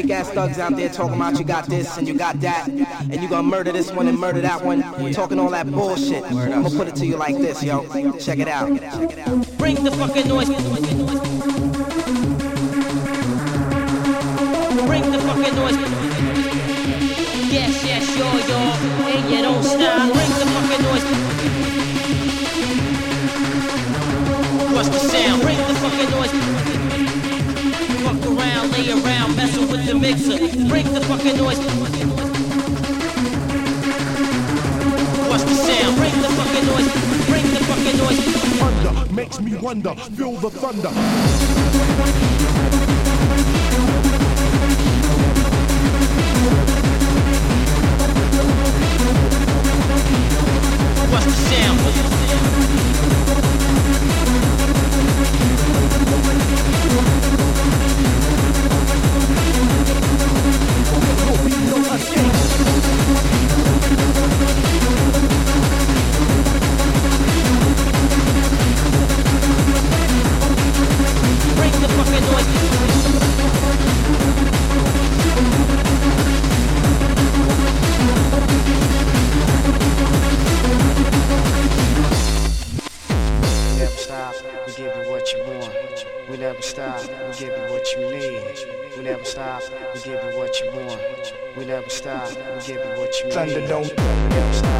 fake ass thugs out there talking about you got this and you got that, and you gonna murder this one and murder that one, talking all that bullshit. I'm gonna put it to you like this, yo. Check it out. Bring the fucking noise. Bring the fucking noise. Yes, yes, yo, yo. And you don't stop. Bring the fucking noise. What's the sound? Bring the fucking noise. Lay around, messing with the mixer. Bring the fucking noise. What's the sound? Bring the fucking noise. Bring the fucking noise. Under makes me wonder. Feel the thunder. What's the sound? Be no We never stop, we give you what you need. Thunderdome.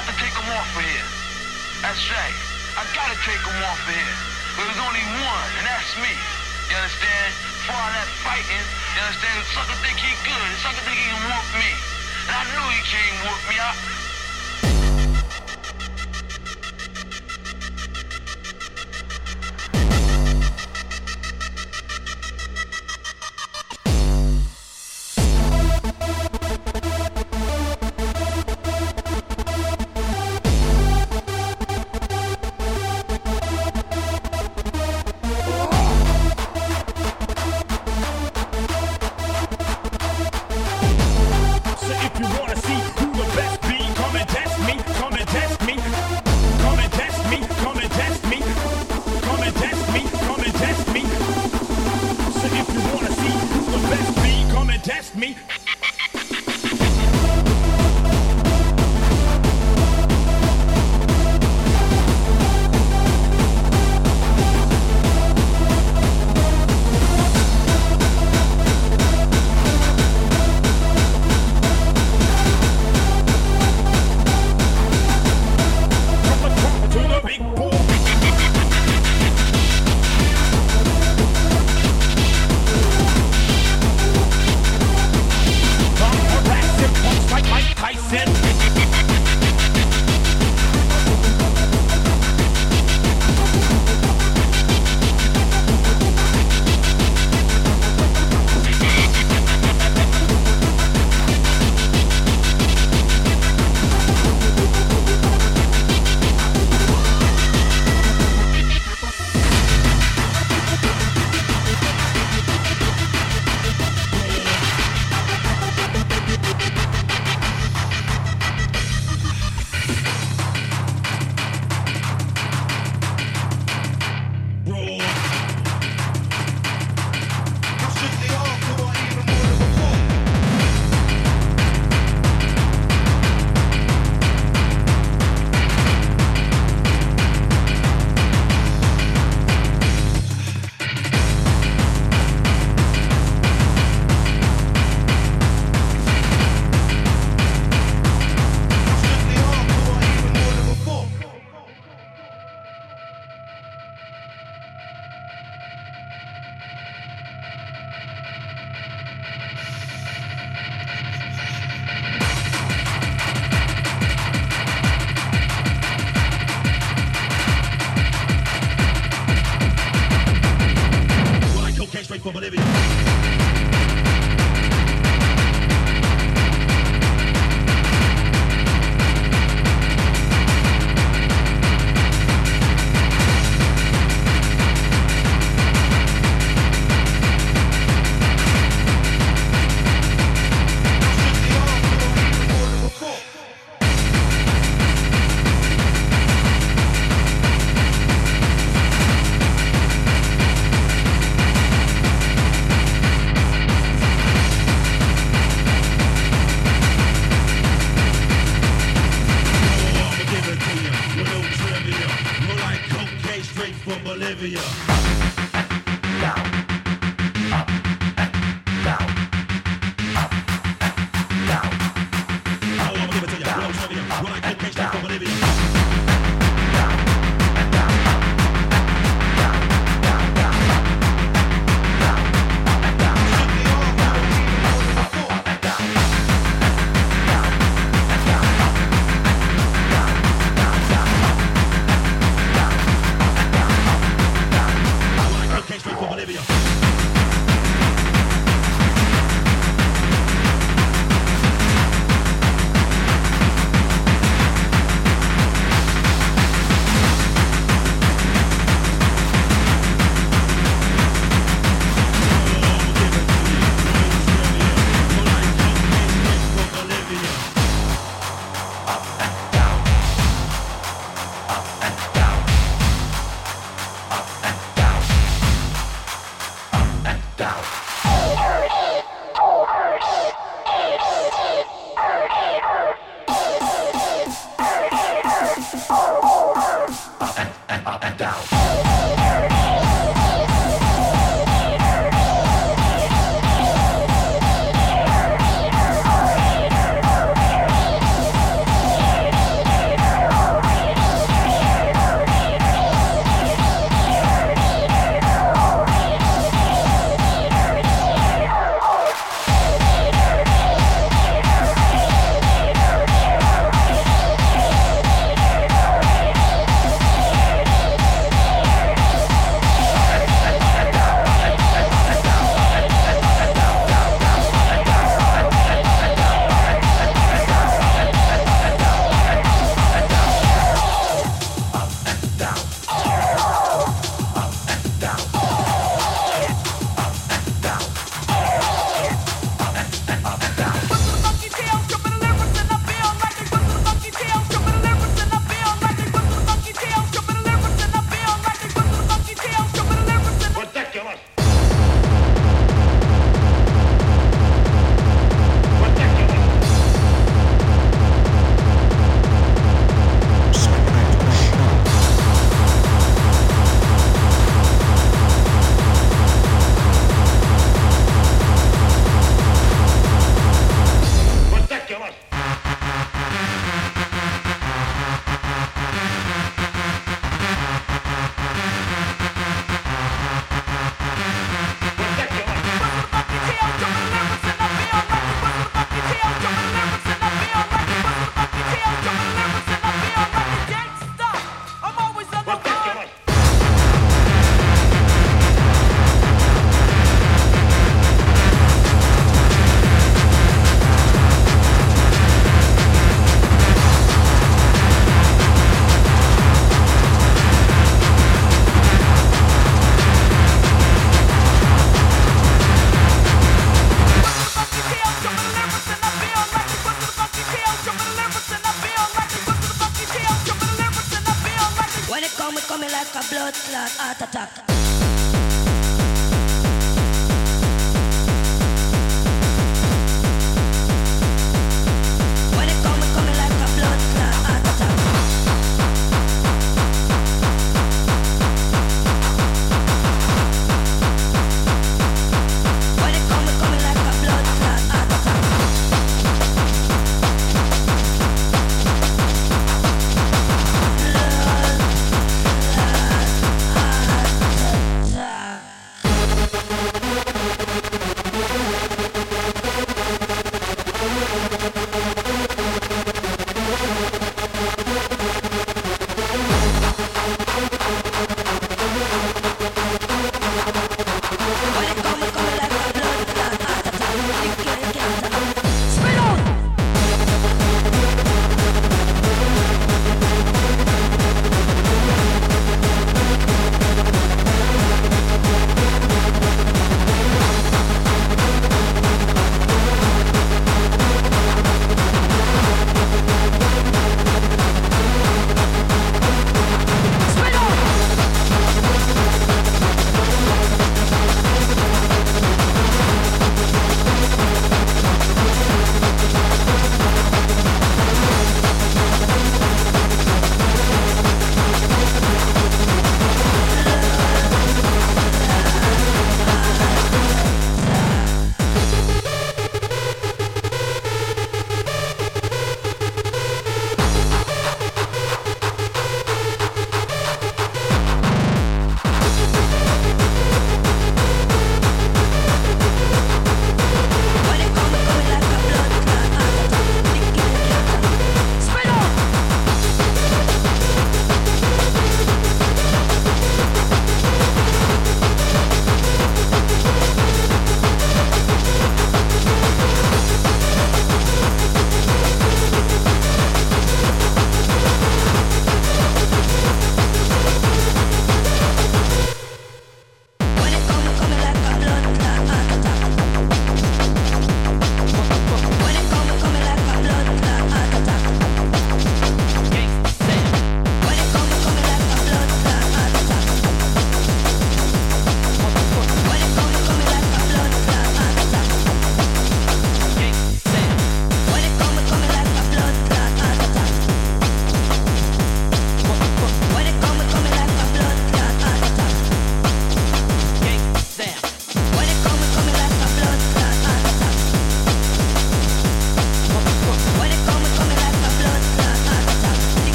I got to take him off for here. That's right. I gotta take him off for here. But there's only one, and that's me. You understand? For all that fighting, you understand? Sucker think he good. Sucker think he can whoop me. And I knew he can't whoop me. I,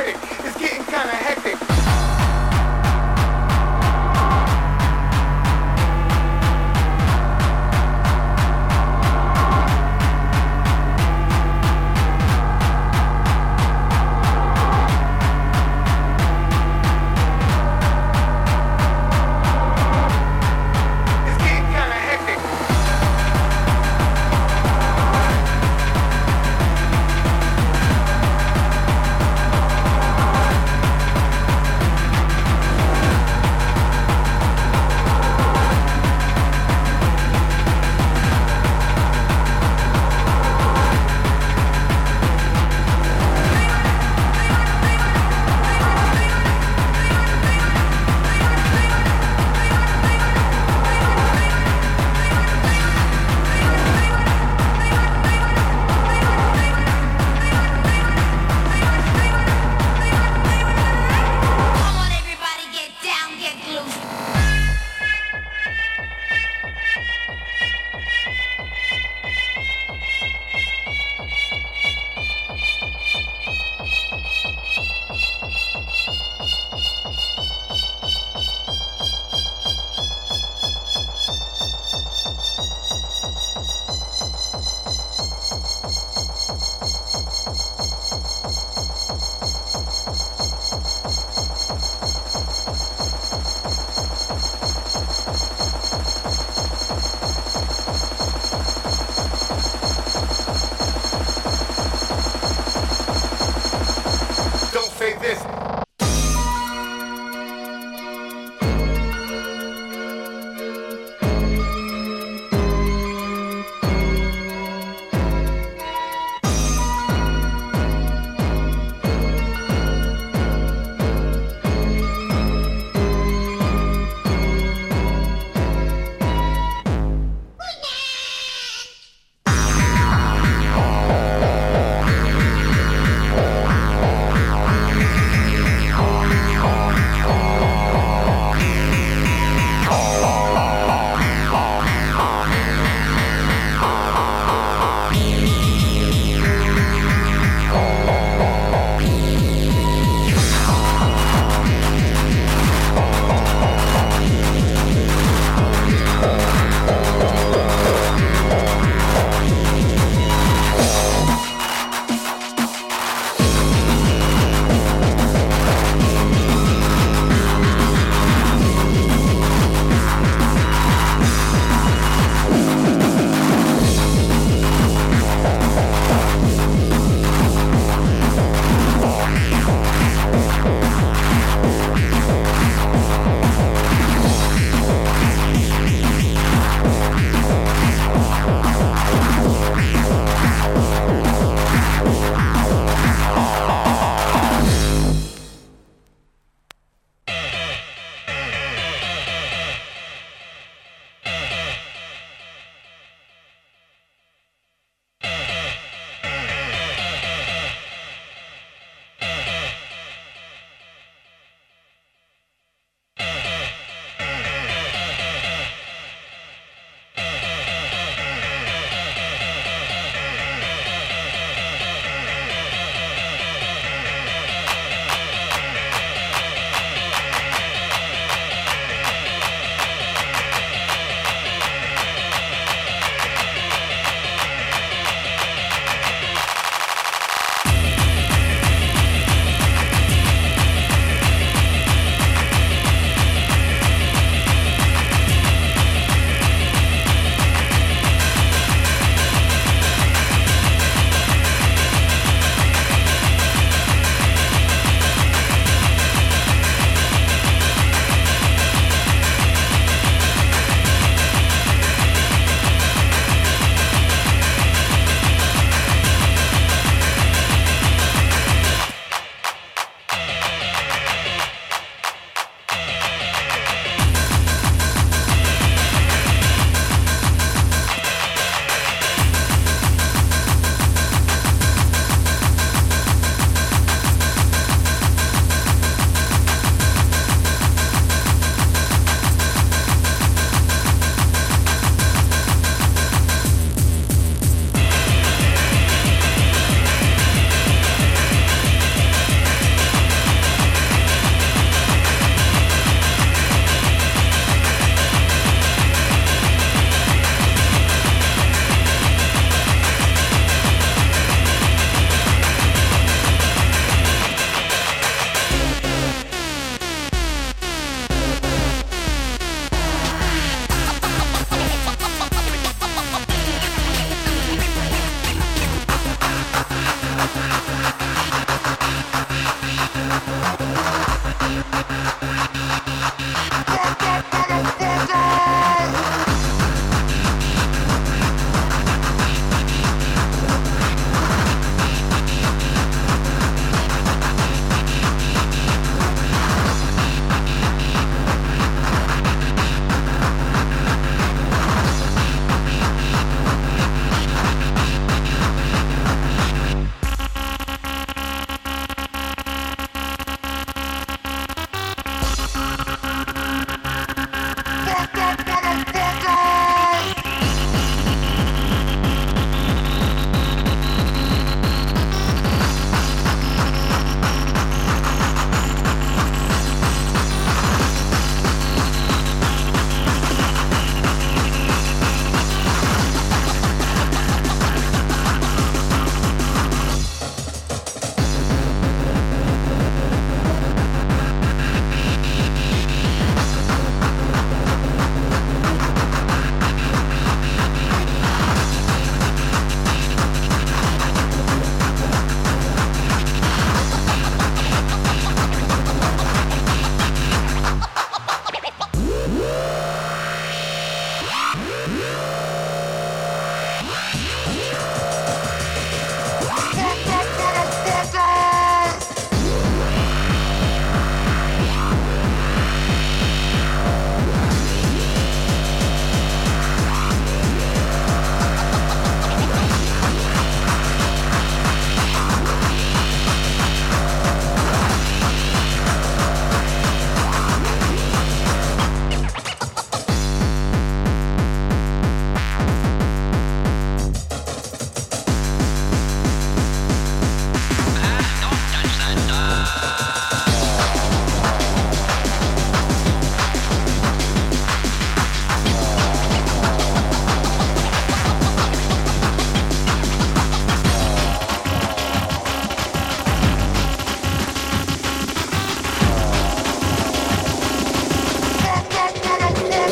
Everybody's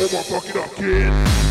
fuck it up, kid.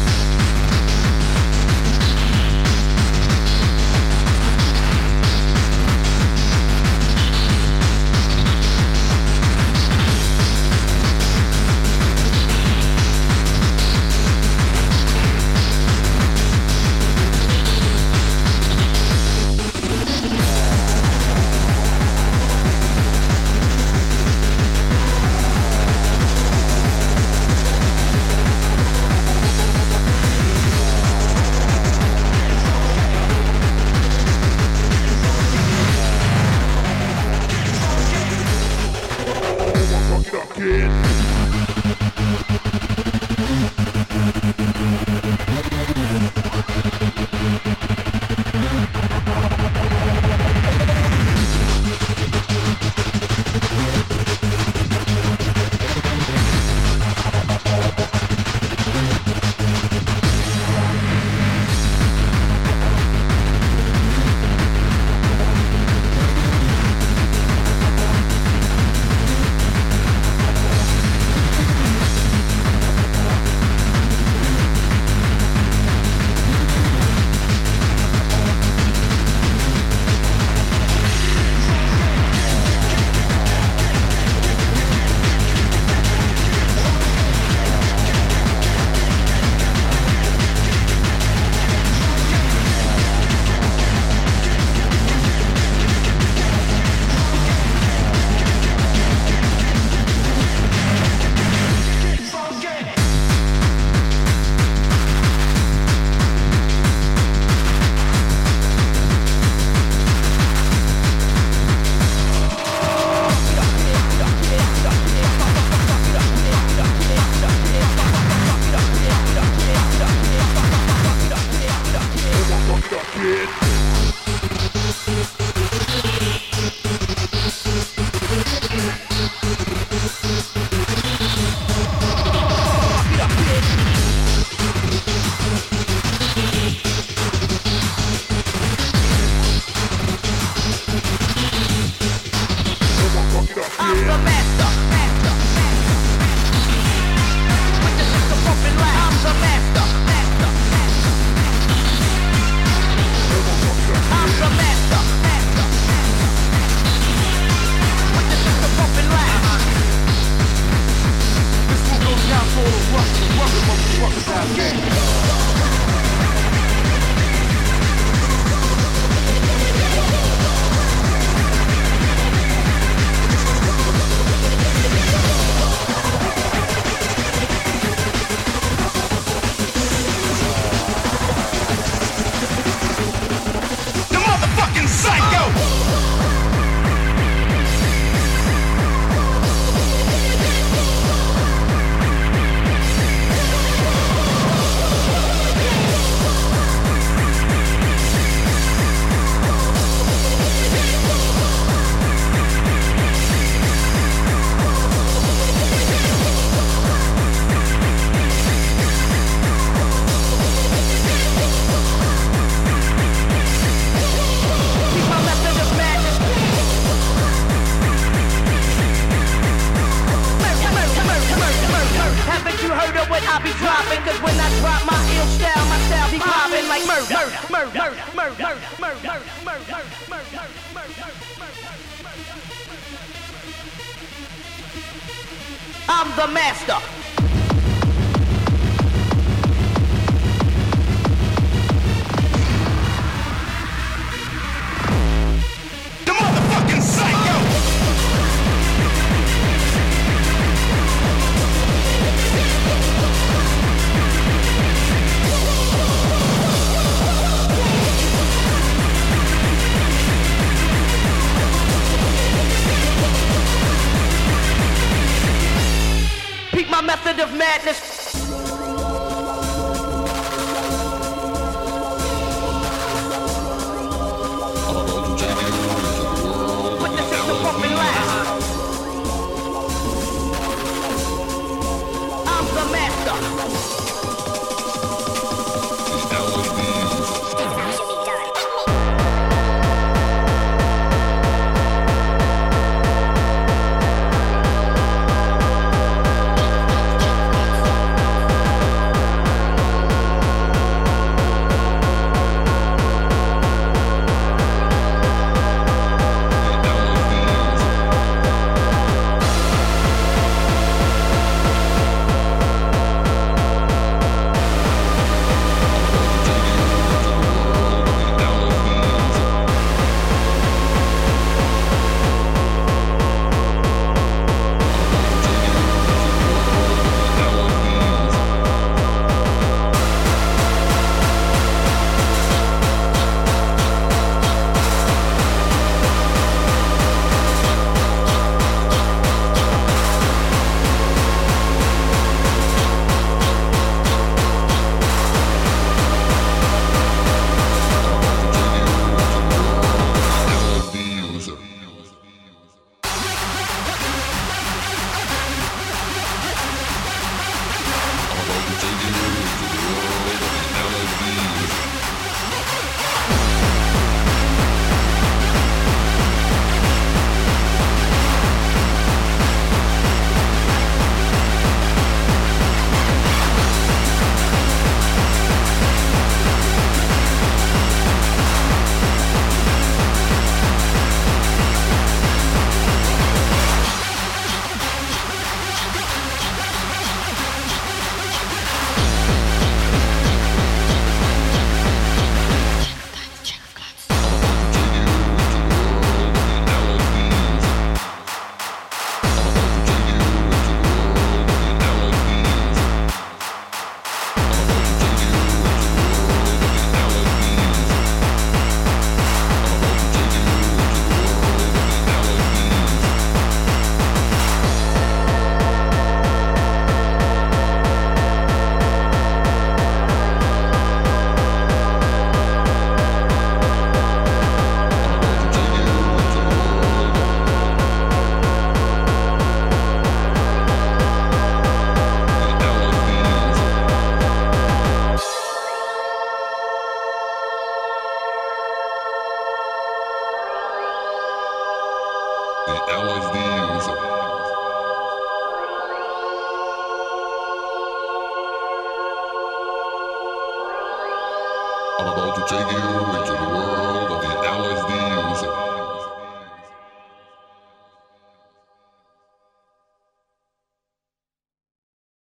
My method of madness.